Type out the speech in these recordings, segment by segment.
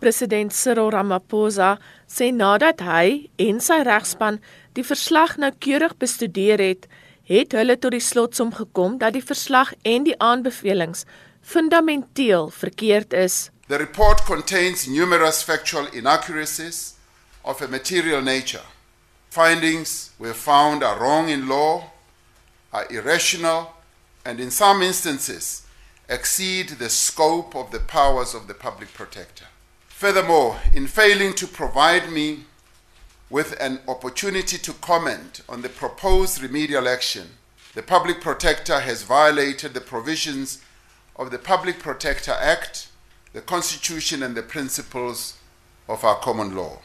President Cyril Ramaphosa sê nadat hy en sy regspan die verslag noukeurig bestudeer het, het hulle tot die slotsom gekom dat die verslag en die aanbevelings fundamenteel verkeerd is. The report contains numerous factual inaccuracies of a material nature. Findings were found are wrong in law, are irrational, and in some instances exceed the scope of the powers of the public protector. Furthermore, in failing to provide me with an opportunity to comment on the proposed remedial action, the public protector has violated the provisions of the Public Protector Act, the Constitution, and the principles of our common law.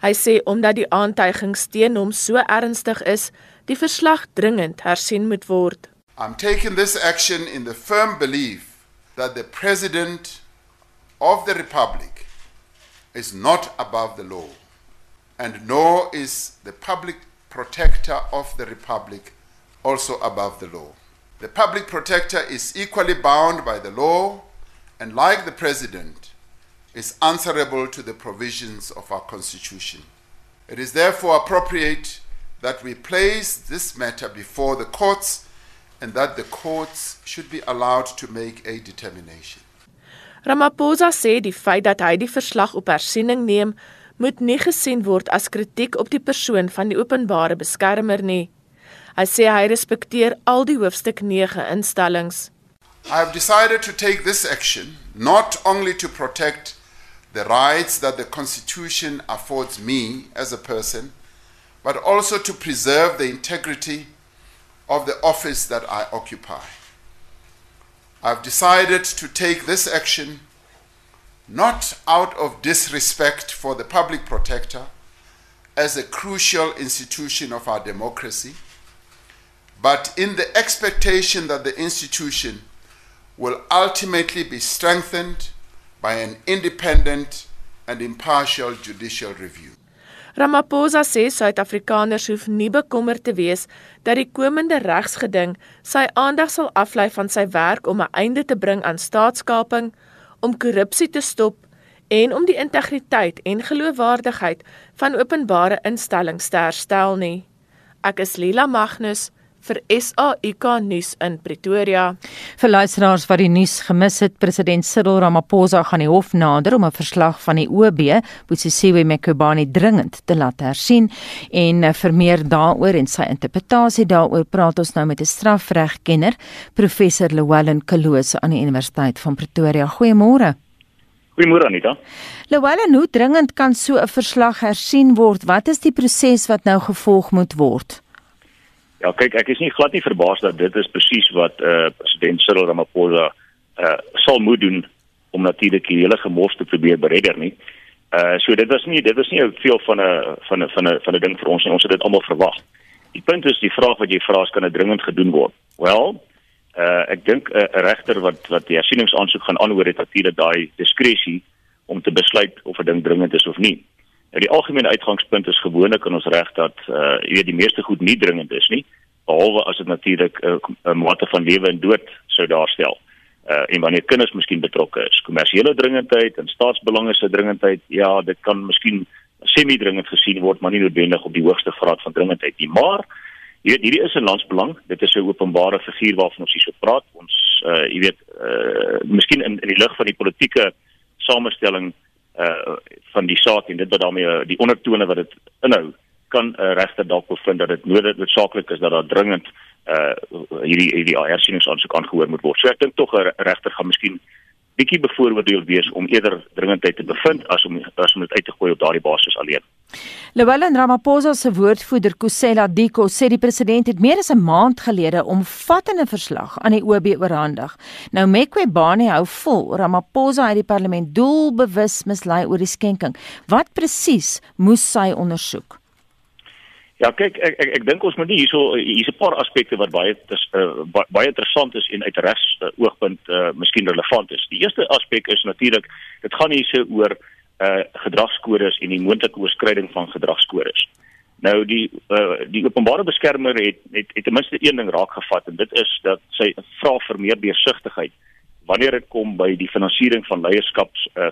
Hy sê omdat die aantuigings teen hom so ernstig is, die verslag dringend hersien moet word. I'm taking this action in the firm belief that the President of the Republic is not above the law, and nor is the public protector of the Republic also above the law. The public protector is equally bound by the law and, like the President, is answerable to the provisions of our Constitution. It is therefore appropriate that we place this matter before the courts and that the courts should be allowed to make a determination. Ramaphosa sê die feit dat hy die verslag op hersiening neem, moet nie gesien word as kritiek op die persoon van die openbare beskermer nie. Hy sê hy respekteer al die hoofstuk 9 instellings. I have decided to take this action not only to protect the rights that the Constitution affords me as a person, but also to preserve the integrity of the office that I occupy. I've decided to take this action not out of disrespect for the public protector as a crucial institution of our democracy but in the expectation that the institution will ultimately be strengthened by an independent and impartial judicial review. Ramaphosa sê Suid-Afrikaners hoef nie bekommerd te wees dat die komende regsgeding sy aandag sal aflei van sy werk om 'n einde te bring aan staatskaping, om korrupsie te stop en om die integriteit en geloofwaardigheid van openbare instellings te herstel nie. Ek is Lila Magnus vir SAIK nuus in Pretoria. Vir luisteraars wat die nuus gemis het, president Cyril Ramaphosa gaan die hof nader om 'n verslag van die OB, Bosisiwe Mkhubane dringend te laat hersien en eh, vir meer daaroor en sy interpretasie daaroor praat ons nou met 'n strafregkenner, professor Llewellyn Kalose aan die Universiteit van Pretoria. Goeiemôre. Goeiemôre Anita. Llewellyn, hoe dringend kan so 'n verslag hersien word? Wat is die proses wat nou gevolg moet word? Ja, kyk, ek is nie glad nie verbaas dat dit is presies wat eh uh, president Cyril Ramaphosa eh uh, sal moet doen om natuurlik die hele gemors te probeer beredder nie. Eh uh, so dit was nie dit was nie veel van 'n van 'n van 'n van 'n ding vir ons nie. Ons het dit almal verwag. Die punt is die vraag wat jy vra is kan dit dringend gedoen word. Wel, eh uh, ek dink 'n uh, regter wat wat die hersieningsaansoek gaan aanhoor het natuurlik daai diskresie om te besluit of 'n ding dringend is of nie. Nou die algemene uitgangspunt is gewoonlik in ons reg dat uh jy weet die meeste goed nie dringend is nie, behalwe as dit natuurlik 'n uh, mate van lewe en dood sou daarstel. Uh en wanneer kinders miskien betrokke is, kommersiële dringendheid en staatsbelange se dringendheid, ja, dit kan miskien semi-dringend gesien word, maar nie noodwendig op die hoogste graad van dringendheid nie. Maar jy weet hierdie is 'n landsbelang. Dit is 'n openbare figuur waarvan ons hier so praat. Ons uh jy weet uh miskien in, in die lig van die politieke samestelling uh van die saak en dit wat daarmee uh, die ondertone wat dit inhou kan 'n uh, regter dalk bevind dat dit noodsaaklik is dat daar dringend uh hierdie hierdie hersieningsaansoek aangehoor moet word. So ek dink tog 'n regter gaan miskien bietjie bevooroordeel wees om eerder dringendheid te bevind as om as om dit uit te gooi op daardie basis alleen. Llewellyn Ramaphosa se woordvoerder Kusela Diko sê die president het meer as 'n maand gelede omvattende verslag aan die OB oorhandig. Nou Mkhwebane hou vol Ramaphosa uit die parlement doelbewus mislei oor die skenking. Wat presies moes sy ondersoek? Ja, kyk, ek ek, ek dink ons moet nie hierso hier's 'n paar aspekte wat baie is, uh, baie interessant is en uit res uh, oogpunt uh, miskien relevant is. Die eerste aspek is natuurlik dit gaan hierse oor uh gedragskodes en die moontlike oorskryding van gedragskodes. Nou die uh die openbare beskermer het het, het ten minste een ding raak gevat en dit is dat sy vra vir meer deursigtigheid wanneer dit kom by die finansiering van leierskaps uh,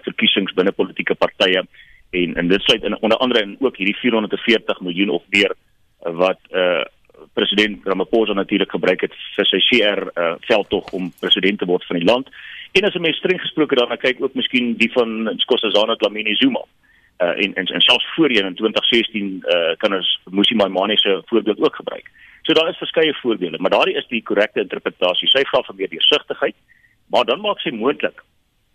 binne politieke partye en en dit sluit in onder andere in ook hierdie 440 miljoen of meer uh, wat uh, president Ramaphosa natuurlik gebruik het vir sy CR uh, veldtog om president te word van die land. En as 'n mens streng gesproke daarna kyk ook miskien die van Nkosazana Dlamini Zuma. Uh, en en en selfs voorheen in 2016 uh, kan ons Musi Maimane se voorbeeld ook gebruik. So daar is verskeie voorbeelde, maar daardie is die korrekte interpretasie. Sy vra vir meer deursigtigheid, maar dan maak sy moontlik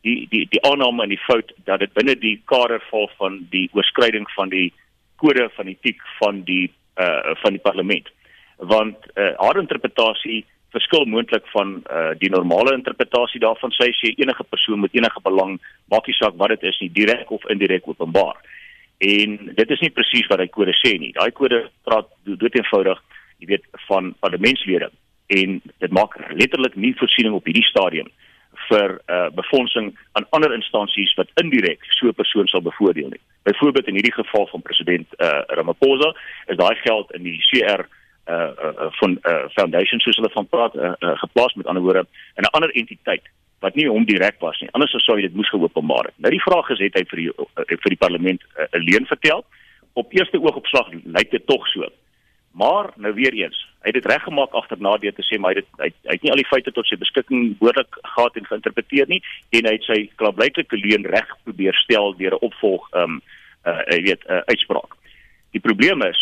die die die aanname en die fout dat dit binne die kader val van die oorskryding van die kode van etiek van die uh van die parlement. Want uh, haar interpretasie verskil moontlik van uh, die normale interpretasie daarvan. Sy sê enige persoon met enige belang maak nie saak wat dit is nie direk of indirek openbaar. En dit is nie presies wat hy kode sê nie. Daai kode praat dood eenvoudig jy weet van parlementslede. En dit maak letterlik nie voorsiening op hierdie stadium vir uh, befondsing aan ander instansies wat indirek so 'n persoon sal bevoordeel nie. Byvoorbeeld in hierdie geval van president uh, Ramaphosa is daai geld in die CR uh, uh van uh foundation soos hulle van praat uh, uh, geplaas met ander woorde in 'n ander entiteit wat nie hom direk was nie. Anders sou dit moes geopenbaar het. Nou die vraag is het hy vir die uh, vir die parlement uh, alleen vertel. Op eerste oogopslag lyk dit tog so. Maar nou weer eens, hy het dit reggemaak agterna deur te sê maar hy het hy, hy het nie al die feite tot sy beskikking behoorlik gehad en geïnterpreteer nie en hy het sy klaarblyklike leuen reg probeer stel deur 'n opvolg um uh weet 'n uh, uitspraak. Die probleem is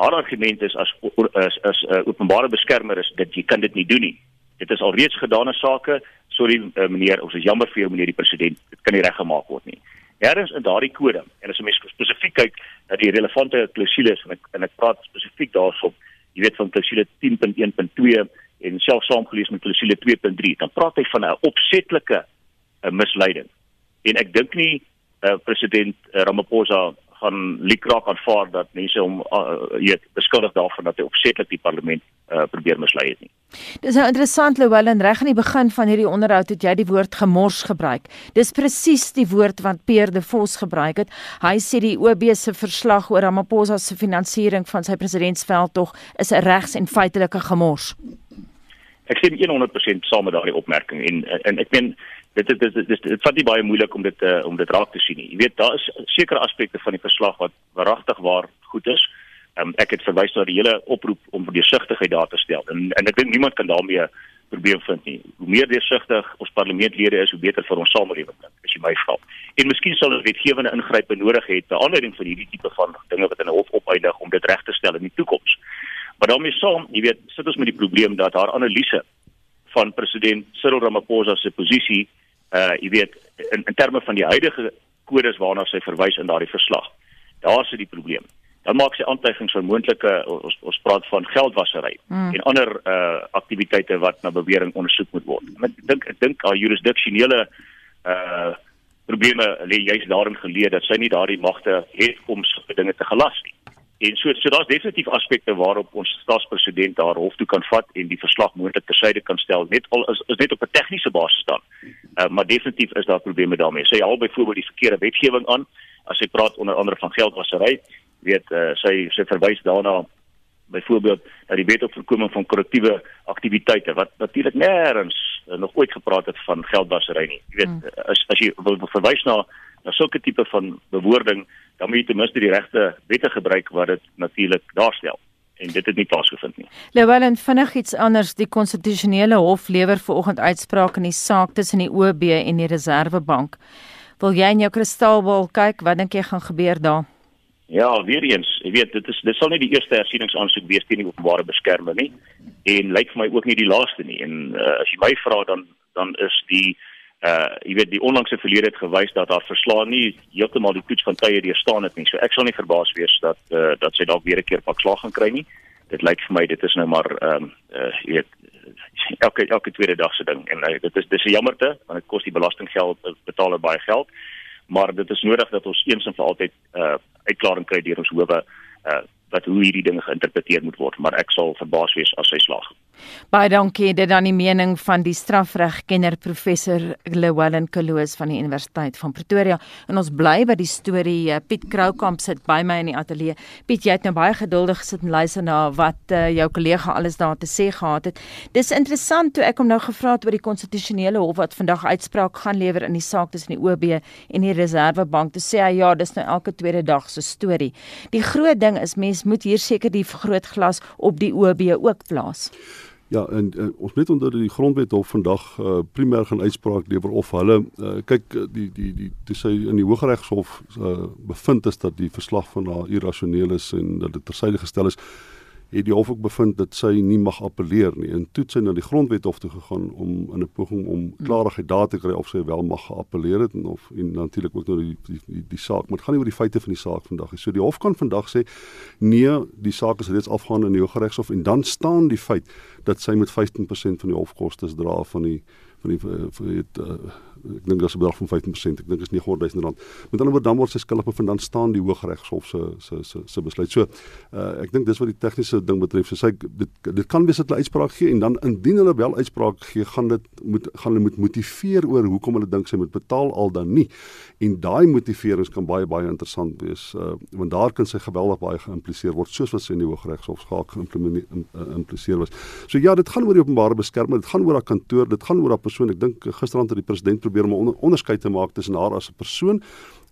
haar argument is as as as 'n uh, openbare beskermer is dat jy kan dit nie doen nie. Dit is alreeds gedane sake. Sorry uh, meneer, ons is jammer vir jou meneer die president. Dit kan nie reggemaak word nie. Herdens in daardie kode en as jy mens spesifiek kyk na die relevante klousules en ek en ek praat spesifiek daarop, jy weet van klousule 10.1.2 en selfs saamgelees met klousule 2.3, dan praat hy van 'n opsetlike 'n uh, misleiding. En ek dink nie uh, president uh, Ramaphosa gaan likraak aanvaar dat mense hom weet uh, beskuldig daarvan dat hy opsetlik die parlement uh, probeer mislei het nie. Dis nou interessant Louwelen reg aan die begin van hierdie onderhoud het jy die woord gemors gebruik. Dis presies die woord wat Pierre de Vos gebruik het. Hy sê die OB se verslag oor Ramaphosa se finansiering van sy presidentsveldtog is 'n regs en feitelike gemors. Ek sê 100% saam met daardie opmerking en en ek meen dit dit dit dit dit vat nie baie moeilik om dit uh, om dit raak te sien nie. Jy weet daar is sekere aspekte van die verslag wat waaragtig waar goed is. Um, ek het verwys na die hele oproep om deursigtigheid daar te stel. En en ek dink niemand kan daarmee probleem vind nie. Hoe meer deursigtig ons parlementlede is, hoe beter vir ons samelewing as jy my vra. En miskien sal ons wetgewende ingrype nodig hê te aanleiding van hierdie tipe van dinge wat in 'n hof opeindig om dit reg te stel in die toekoms. Maar daarmee saam, jy weet, sit ons met die probleem dat haar analise van president Cyril Ramaphosa se posisie uh jy weet in in terme van die huidige kodes waarna sy verwys in daardie verslag. Daar is dit die probleem. Dan maak sy aantuigings van moontlike ons ons praat van geldwasery hmm. en ander uh aktiwiteite wat na bewering ondersoek moet word. En ek dink ek dink haar jurisdiksionele uh probleme lê juist daarin geleë dat sy nie daardie magte het om sulke dinge te gelas nie. En so so daar's definitief aspekte waarop ons staatspresident daar hof toe kan vat en die verslag moontlik tersyde kan stel net al is, is net op 'n tegniese basis staan. Uh, maar definitief is daar probleme daarmee. Sy haal byvoorbeeld die verkeerde wetgewing aan as sy praat onder andere van geldwasery. Weet uh, sy sy verwys daarna byvoorbeeld dat die wet op voorkoming van korrektiewe aktiwiteite wat natuurlik nêrens nog ooit gepraat het van geldwasery nie. Jy weet hmm. as as jy wil verwys na na sulke tipe van bewoording dan moet jy ten minste die regte wette gebruik wat dit natuurlik daarstel en dit het nie plaasgevind nie. Lewellen vinnig iets anders die konstitusionele hof lewer vanoggend uitspraak in die saak tussen die OB en die Reserwebank. Wil jy in jou kristalbol kyk wat dink jy gaan gebeur daar? Ja, weer eens, jy weet dit is dit sal nie die eerste hersieningsaansoek wees teen die openbare beskermer nie en lyk vir my ook nie die laaste nie en uh, as jy my vra dan dan is die uh jy weet die onlangse verlede het gewys dat haar verslaan nie heeltemal die toets van tye deurstaan het nie. So ek sal nie verbaas wees dat uh dat sy dalk weer 'n keer pak slag gaan kry nie. Dit lyk vir my dit is nou maar ehm um, uh jy weet elke elke tweede dag se ding en uh, dit is dis 'n jammerte want dit kos die belastinggeld betaal baie geld. Maar dit is nodig dat ons eens en vir altyd uh uitklaring kry deur ons howe uh wat hoe hierdie dinge geïnterpreteer moet word, maar ek sal verbaas wees as hy slaag. Baie dankie dit dan die mening van die strafregkenner professor Llewellyn Kaloos van die Universiteit van Pretoria en ons bly by die storie uh, Piet Kroukamp sit by my in die ateljee. Piet, jy het nou baie geduldig gesit en luister na wat uh, jou kollega alles daar te sê gehad het. Dis interessant toe ek hom nou gevra het oor die konstitusionele hof wat vandag uitspraak gaan lewer in die saak tussen die OB en die Reservebank. Toe sê hy ja, dis nou elke tweede dag se storie. Die groot ding is mens moet hier seker die vergrootglas op die OB ook plaas. Ja, en, en ons net onder die grondwet hof vandag uh, primêr gaan uitspraak lewer of hulle uh, kyk die die die dis hy in die Hooggeregshof uh, bevind is dat die verslag van haar irrasioneel is en dat dit tersyde gestel is het die hof ook bevind dat sy nie mag appeleer nie en toe sy na die grondwethof toe gegaan om in 'n poging om hmm. klarigheid daar te kry of sy wel mag geappeleer het en of en natuurlik ook nou die die die, die saak maar dit gaan nie oor die feite van die saak vandag nie. So die hof kan vandag sê nee, die saak is reeds afgehandel in die Hooggeregshof en dan staan die feit dat sy met 15% van die hofkoste dra van die van die van die het, uh, ek dink daar's 'n bedrag van 15%, ek dink is 900 000 rand. Met ander woorde dan word sy skuldig bevind dan staan die Hooggeregshof se se se se besluit. So uh, ek dink dis wat die tegniese ding betref. So sy dit dit kan wees dat hulle uitspraak gee en dan indien hulle wel uitspraak gee, gaan dit moet gaan hulle moet motiveer oor hoekom hulle dink sy moet betaal al dan nie. En daai motiverings kan baie baie interessant wees uh, want daar kan sy geweldig baie geïmpliseer word soos wat sy in die Hooggeregshof skaak geïmpliseer was. So ja, dit gaan oor die openbare beskerming, dit gaan oor haar kantoor, dit gaan oor haar persoon. Ek dink gisterand het die president probeer om 'n onder, onderskeid te maak tussen haar as 'n persoon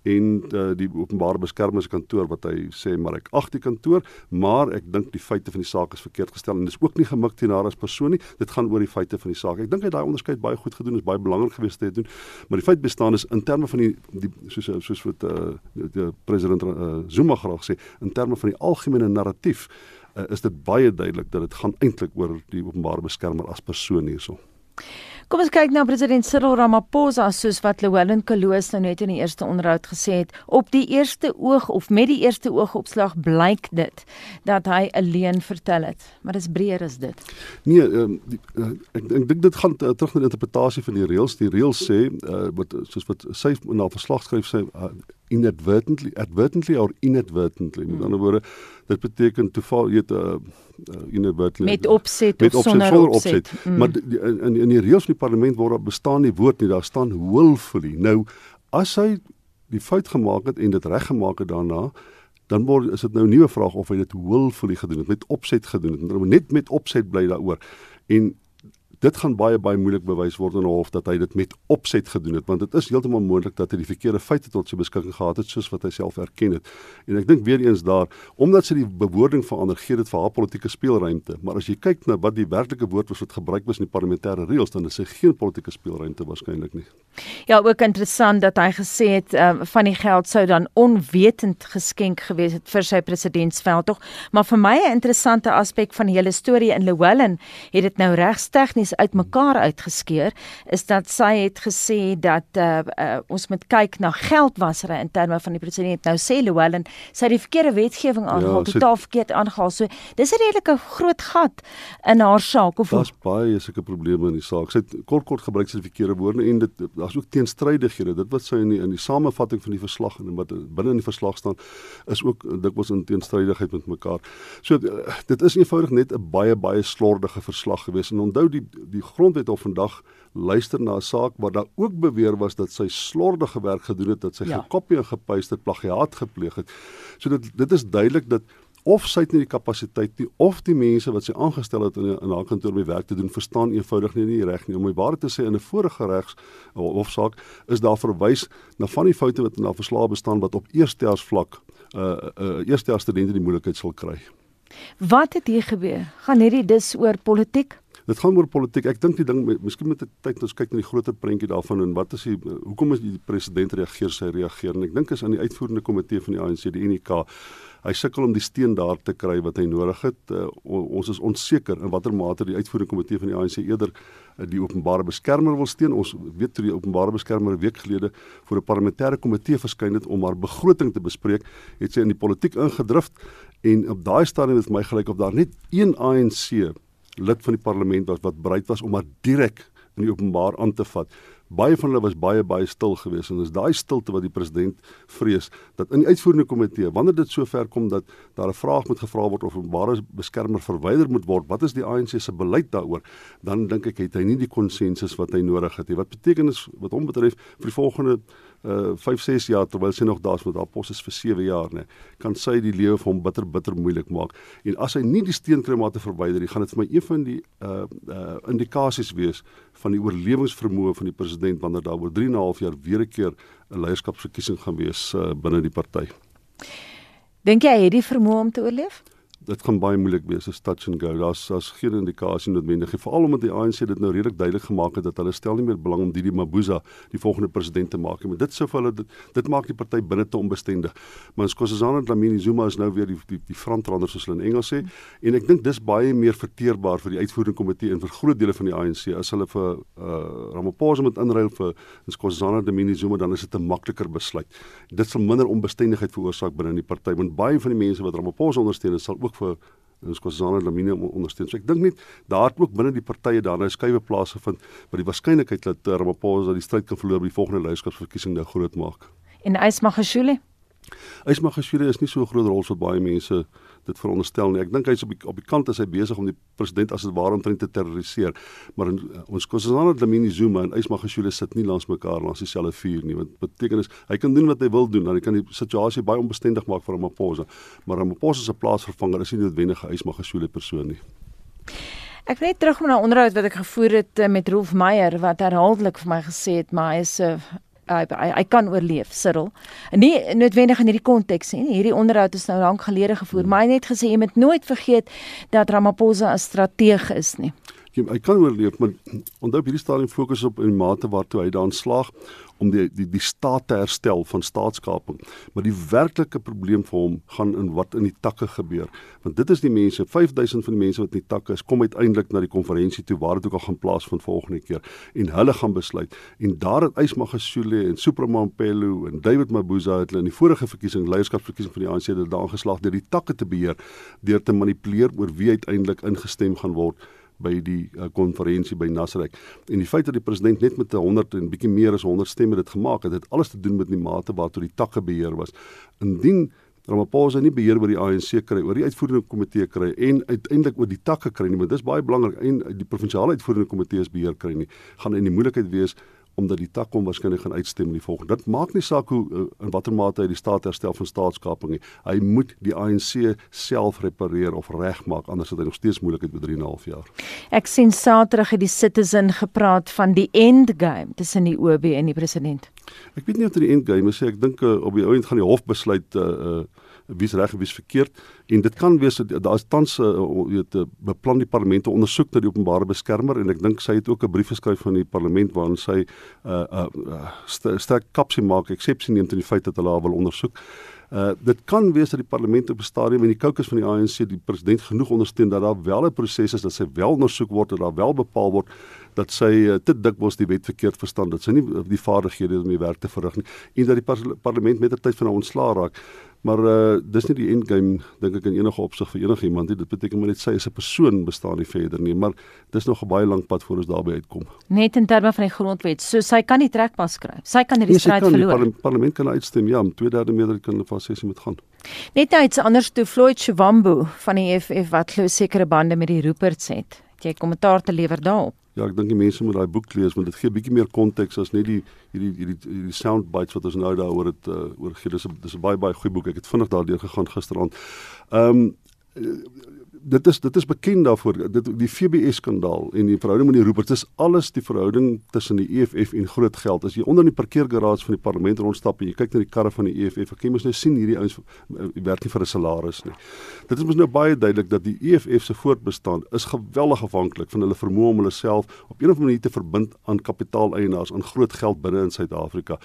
en uh, die openbare beskermingskantoor wat hy sê maar ek ag die kantoor maar ek dink die feite van die saak is verkeerd gestel en dis ook nie gemik teen haar as persoon nie. Dit gaan oor die feite van die saak. Ek dink hy daai onderskeid baie goed gedoen is baie belangrik geweest te doen maar die feit bestaan is in terme van die, die soos soos wat uh, die, die president uh, Zuma graag sê in terme van die algemene narratief uh, is dit baie duidelik dat dit gaan eintlik oor die openbare beskermer as persoon hierso Kom ons kyk na president Cyril Ramaphosa soos wat Llewellyn Kaloos nou net in die eerste onderhoud gesê het. Op die eerste oog of met die eerste oogopslag blyk dit dat hy alleen vertel het, maar dis breër as dit. Nee, um, die, uh, ek ek dink dit gaan uh, terug na die interpretasie van die reëls. Die reëls sê uh, wat soos wat sy na verslag skryf sê uh, inadvertently advertently or inadvertently? Met ander woorde dit beteken toeval 'n uh, uh, inadvertently met opset met of opset, sonder opset, opset. Mm. maar die, in in die reëls van die parlement word daar bestaan die woord nie daar staan willfully. Nou as hy die fout gemaak het en dit reggemaak het daarna dan word is dit nou 'n nuwe vraag of hy dit willfully gedoen het met opset gedoen het. Net met opset bly daaroor. En dit gaan baie baie moeilik bewys word in 'n hof dat hy dit met opset gedoen het want dit is heeltemal moontlik dat hy die verkeerde feite tot sy beskikking gehad het soos wat hy self erken het. En ek dink weer eens daar omdat sy die bewoording verander gee dit vir haar politieke speelruimte. Maar as jy kyk na wat die werklike woord was wat gebruik was in die parlementêre reëls dan is hy geen politieke speelruimte waarskynlik nie. Ja ook interessant dat hy gesê het um, van die geld sou dan onwetend geskenk gewees het vir sy presidentsveldtog. Maar vir my 'n interessante aspek van die hele storie in Llewellyn het dit nou regstegnies is uitmekaar uitgeskeur is dat sy het gesê dat uh, uh, ons moet kyk na geldwasery in terme van die president nou sê Llewellyn sy het die verkeerde wetgewing ja, aangehaal ja, totaal verkeerd aangehaal. So dis 'n redelike groot gat in haar saak of daar's baie sulke probleme in die saak. Sy het kort kort gebruik sy verkeerde woorde en dit daar's ook teenstrydighede. Dit wat sy in die, in die samevatting van die verslag en wat binne in die verslag staan is ook dikwels in teenstrydigheid met mekaar. So dit is eenvoudig net 'n baie baie slordige verslag gewees en onthou die die grondwet of vandag luister na 'n saak waar daar ook beweer was dat sy slordige werk gedoen het dat sy ja. gekopie en gepaste plagiaat gepleeg het. So dit dit is duidelik dat of sy het nie die kapasiteit nie of die mense wat sy aangestel het in in haar kantoor by werk te doen verstaan eenvoudig nie die reg nie om my waarheid te sê in 'n vorige regs hofsaak is daar verwys na van die foute wat in haar verslae bestaan wat op eerstejaars vlak uh uh eerstejaars studente die moeilikheid sal kry. Wat het hier gebeur? Gaan hierdie dis oor politiek? Dit gaan oor politiek. Ek dink die ding miskien met die tyd ons kyk na die groter prentjie daarvan en wat is die hoekom is die president reageer sy reageer en ek dink is aan die uitvoerende komitee van die ANC die UNK. Hy sukkel om die steen daar te kry wat hy nodig het. Uh, ons is onseker in watter mate die uitvoerende komitee van die ANC eerder uh, die openbare beskermer wil steun. Ons weet toe die openbare beskermer 'n week gelede voor 'n parlementêre komitee verskyn het om haar begroting te bespreek, het sy in die politiek ingedrift en op daai stadium het my gelyk of daar net een ANC lid van die parlement was wat bereid was om maar direk in die openbaar aan te vat Baie van hulle was baie baie stil geweest en dis daai stilte wat die president vrees dat in die uitvoerende komitee wanneer dit sover kom dat daar 'n vraag moet gevra word of 'n ware beskermer verwyder moet word, wat is die ANC se beleid daaroor? Dan dink ek het hy nie die konsensus wat hy nodig het nie. Wat beteken dit wat hom betref vir die volgende uh 5 6 jaar terwyl sy nog daar's met haar pos is vir 7 jaar nê kan sy die lewe vir hom bitter bitter moeilik maak. En as hy nie die steenkremate verwyder nie gaan dit vir my een van die uh uh indikasies wees van die oorlewingsvermoë van die president wanneer daar oor 3 en 'n half jaar weer 'n keer 'n leierskapsverkiesing gaan wees uh, binne die party Dink jy hy het die vermoë om te oorleef? Dit gaan baie moeilik wees as touch and go. Daar's daar's geen indikasie noodwendig nie. Veral omdat die ANC dit nou redelik duidelik gemaak het dat hulle stel nie meer belang om Didi Mabuza die volgende president te maak nie. Maar dit sou vir hulle dit, dit maak die party binne te onbestendig. Maar Nkosazana Dlamini Zuma is nou weer die die, die frontrunner soos hulle in Engels sê en ek dink dis baie meer verteerbaar vir die uitvoerende komitee en vir groot dele van die ANC as hulle vir uh, Ramaphosa moet inruil vir Nkosazana Dlamini Zuma dan is dit 'n makliker besluit. Dit sal minder onbestendigheid veroorsaak binne die party want baie van die mense wat Ramaphosa ondersteun sal ook vir ons Kossana Lamine ondersteun. So ek dink net daar het ook binne die partye daar nou skuwe plaasgevind wat die waarskynlikheid dat Ramaphosa die stryd kan verloor by die volgende leierskapsverkiesing nou groot maak. En Ysmagashule? Ysmagashule is nie so 'n groot rol so baie mense dit veronderstel nie. Ek dink hy's op die op die kant as hy besig om die president as dit ware omtrent te terroriseer. Maar in, uh, ons Kossana Dlamini Zuma en Ysmagashule sit nie langs mekaar langs dieselfde vuur nie. Wat beteken is hy kan doen wat hy wil doen, hy kan die situasie baie onbestendig maak vir Ramaphosa. Maar Ramaphosa se plaatsvervanger is nie noodwendig 'n Ysmagashule persoon nie. Ek net terug na 'n onderhoud wat ek gevoer het eh, met Rolf Meyer wat herhaaldelik vir my gesê het maar hy is 'n uh, hy, hy, hy kan oorleef, Cyril. En nie noodwendig in hierdie konteks nie. Hierdie onderhoud is nou lank gelede gevoer, hmm. maar hy het net gesê jy moet nooit vergeet dat Ramaphosa 'n strateeg is nie. Hy kan oorleef, maar onthou hierdie stadium fokus op in mate waartoe hy daan slaag om die die die staat te herstel van staatskaping. Maar die werklike probleem vir hom gaan in wat in die takke gebeur. Want dit is die mense, 5000 van die mense wat in die takke is, kom uiteindelik na die konferensie toe waar dit ook al gaan plaasvind volgende keer en hulle gaan besluit. En daar het Ysmagasule en Supramampelo en David Mabuza het hulle in die vorige verkiesing, leierskapsverkiesing van die ANC het daar geslaag deur die takke te beheer, deur te manipuleer oor wie uiteindelik ingestem gaan word by die uh, konferensie by Nasrek. En die feit dat die president net met 100 en bietjie meer as 100 stemme dit gemaak het, het alles te doen met die mate waartoe die takke beheer was. Indien Ramaphosa nie beheer oor die ANC kry, oor die uitvoerende komitee kry en uiteindelik oor die takke kry nie, want dis baie belangrik en die provinsiale uitvoerende komitee se beheer kry nie, gaan in die moeilikheid wees omdat die tak hom waarskynlik gaan uitstem in die volgende. Dit maak nie saak hoe uh, in watter mate hy die staat herstel van staatskaping nie. Hy moet die ANC self repareer of regmaak anders het hy nog steeds moeilikheid met 3 en 'n half jaar. Ek sien Saterdag het die Citizen gepraat van die end game tussen die OB en die president. Ek weet nie of dit die end game is nie. Ek dink uh, op die ouend gaan die hof besluit uh, uh wie's reg en wie's verkeerd en dit kan wees daar's tans uh, weet beplan die parlement te ondersoek na die openbare beskermer en ek dink sy het ook 'n brief geskryf van die parlement waarin sy 'n uh, uh, uh, st sterk kapsie maak eksepsie neem teen die feit dat hulle haar wil ondersoek. Uh dit kan wees dat die parlement op 'n stadium in die kokes van die ANC die president genoeg ondersteun dat daar wel 'n proses is dat sy wel ondersoek word en daar wel bepaal word dat sy uh, te dikwels die wet verkeerd verstaan dat sy nie die vaardighede het om die werk te verrig nie en dat die par parlement met tyd van haar ontslaa raak. Maar uh dis nie die end game dink ek in enige opsig vir enigiemand nie. Dit beteken maar net sy is 'n persoon bestaan nie verder nie, maar dis nog 'n baie lank pad voor ons daarby uitkom. Net in terme van die grondwet, so sy kan nie trekpas skryf. Sy kan hierdie nee, stryd verloor. Die parlement, parlement kan uitstem, ja, om 2/3 meerderheid kan van sessie moet gaan. Net nou iets anders toe Floyd Shivambu van die EFF wat glo sekere bande met die Ruperts het. Het jy kommentaar te lewer daarop? Ja, ek dink die mense moet daai boek lees want dit gee bietjie meer konteks as net die hierdie hierdie hierdie sound bites wat ons nou daaroor het uh, oor gee. Dis 'n dis 'n baie baie goeie boek. Ek het vinnig daardeur gegaan gisteraand. Ehm um, dit is dit is bekend daarvoor. Dit die FBS skandaal en die verhouding met die roepers dis alles die verhouding tussen die EFF en groot geld. As jy onder in die parkeergarage van die parlement rondstap en jy kyk na die karre van die EFF kan mos nou sien hierdie ouens eh, werk nie vir 'n salaris nie. Dit is mos nou baie duidelik dat die EFF se voortbestaan is geweldig afhanklik van hulle vermoë om hulle self op 'n of ander manier te verbind aan kapitaaleienaars aan groot geld binne in Suid-Afrika.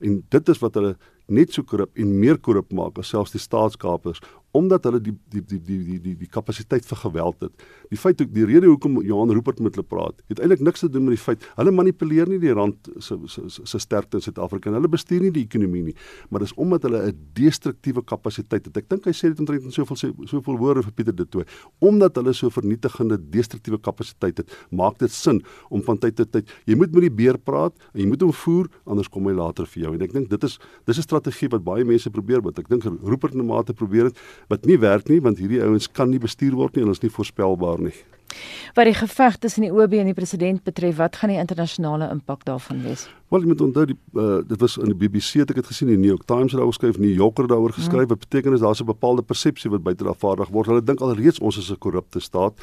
En dit is wat hulle net so korrup en meer korrup maak as selfs die staatskapers omdat hulle die die die die die die die kapasiteit vir geweld het. Die feit ook die rede hoekom Johan Rupert met hulle praat, het eintlik niks te doen met die feit hulle manipuleer nie die rand se se se sterkte in Suid-Afrika en hulle bestuur nie die ekonomie nie, maar dis omdat hulle 'n destruktiewe kapasiteit het. Ek dink hy sê dit omtrent in soveel soveel woorde vir Pieter de Tooy, omdat hulle so vernietigende destruktiewe kapasiteit het, maak dit sin om van tyd tot tyd jy moet met die beer praat en jy moet hom voer anders kom hy later vir jou. En ek dink dit is dis 'n strategie wat baie mense probeer, wat ek dink Rupert in 'n mate probeer het wat nie werk nie want hierdie ouens kan nie bestuur word nie en is nie voorspelbaar nie. Wat die geveg tussen die OB en die president betref, wat gaan die internasionale impak daarvan wees? Wel, jy moet onthou die uh, dit was in die BBC het ek dit gesien, die New York Times het daaroor geskryf, New Yorker daaroor geskryf. Hmm. Wat beteken is daar's 'n bepaalde persepsie wat buite daarvaardig word. Hulle dink alreeds ons is 'n korrupte staat.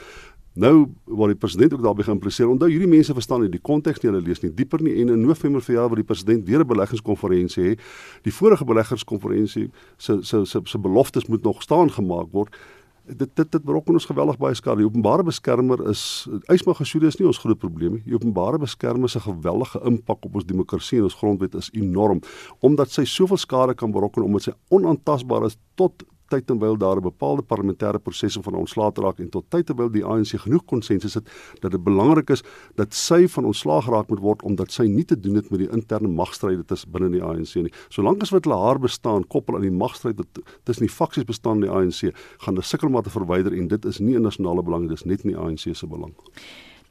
Nou waar die president ook daarby geïmpliseer. Onthou hierdie mense verstaan nie die konteks nie, hulle lees nie dieper nie en in November verjaar waar die president weer 'n beleggingskonferensie hê. Die vorige beleggingskonferensie se se se se beloftes moet nog staan gemaak word. Dit dit dit berokken ons geweldig baie skade. Die openbare beskermer is uitmagasude is nie ons groot probleem nie. Die openbare beskermer se geweldige impak op ons demokrasie en ons grondwet is enorm omdat sy soveel skade kan berokken omdat sy onaantastbaar is tot tyd terwyl daar 'n bepaalde parlementêre prosesse van ontslae raak en tot tyd terwyl die ANC genoeg konsensus het dat dit belangrik is dat sy van ontslae geraak moet word omdat sy nie te doen het met die interne magstryde tussen binne die ANC nie. Solank as wat hulle haar bestaan koppel aan die magstryd tussen die faksies bestaan in die ANC, gaan hulle sukkel om te verwyder en dit is nie in nasionale belang, dit is net in die ANC se belang.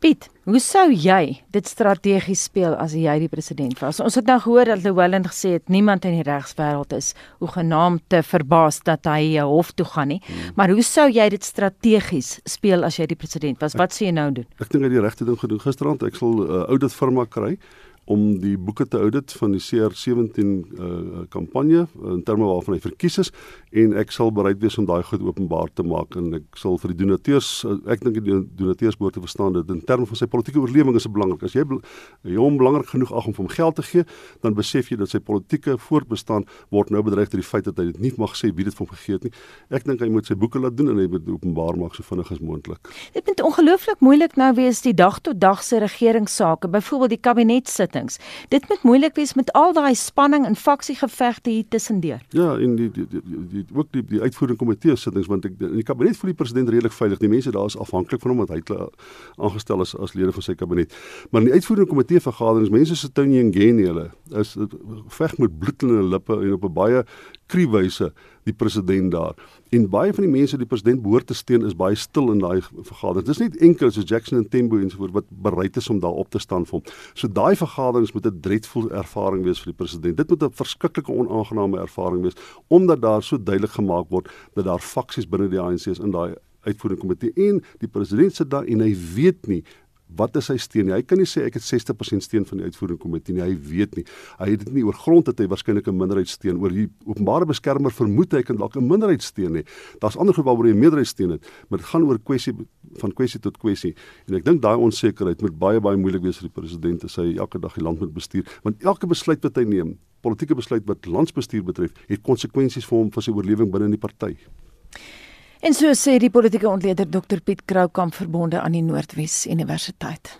Piet, hoe sou jy dit strategies speel as jy die president was? Ons het nou gehoor dat Llewellyn gesê het niemand in die regswêreld is hoegenaamd te verbaas dat hy 'n hof toe gaan nie. Hmm. Maar hoe sou jy dit strategies speel as jy die president was? Wat sê jy nou doen? Ek dink hy het die regte ding gedoen gisterand. Ek sal 'n uh, audit firma kry om die boeke te audit van die CR17 uh, kampanje in terme waarvan hy verkies is en ek sal bereid wees om daai goed openbaar te maak en ek sal vir die donateurs ek dink die donateurs behoort te verstaan dat in terme van sy politieke oorlewing is dit belangrik. As jy hom belangrik genoeg ag om hom geld te gee dan besef jy dat sy politieke voortbestaan word nou bedreig deur die feit dat hy dit nie mag sê wie dit vir hom gegee het nie. Ek dink hy moet sy boeke laat doen en hy moet openbaar maak so vinnig as moontlik. Dit moet ongelooflik moeilik nou wees die dag tot dag se regeringsake byvoorbeeld die kabinetssittings dit moet moeilik wees met al daai spanning en faksiegevegte hier tussendeur ja en die die, die, die ook die die uitvoerende komitee sittings want ek in die kabinet voel die president redelik veilig. Die mense daar is afhanklik van hom want hy het aangestel as as lede van sy kabinet. Maar in die uitvoerende komitee vergaderings, mense so Tony en Gene hulle is veg met bloed in hulle lippe en op 'n baie kriewyse die president daar. En baie van die mense die president behoort te steun is baie stil in daai vergaderings. Dis nie enkel so Jackson en Tembo en so voort wat bereid is om daar op te staan vir hom. So daai vergaderings moet 'n dreadful ervaring wees vir die president. Dit moet 'n verskriklike onaangename ervaring wees omdat daar so duidelik gemaak word dat daar faksies binne die ANC is in daai uitvoerende komitee en die president sit daar en hy weet nie wat is sy steun? Hy kan nie sê ek het 60% steun van die uitvoerende komitee nie. Hy weet nie. Hy het dit nie oor grond dat hy waarskynlik 'n minderheid steun oor die openbare beskermer vermoed hy kan dalk 'n minderheid steun nie. Daar's ander geval waar hy 'n meerderheid steun het, maar dit gaan oor kwessie van kwessie tot kwessie. En ek dink daai onsekerheid moet baie baie moeilik wees vir die president as hy elke dag die land moet bestuur, want elke besluit wat hy neem, politieke besluit wat landsbestuur betref, het konsekwensies vir hom vir sy oorlewing binne in die party. En so sê die politieke ontleder Dr Piet Kroukamp verbonde aan die Noordwes Universiteit.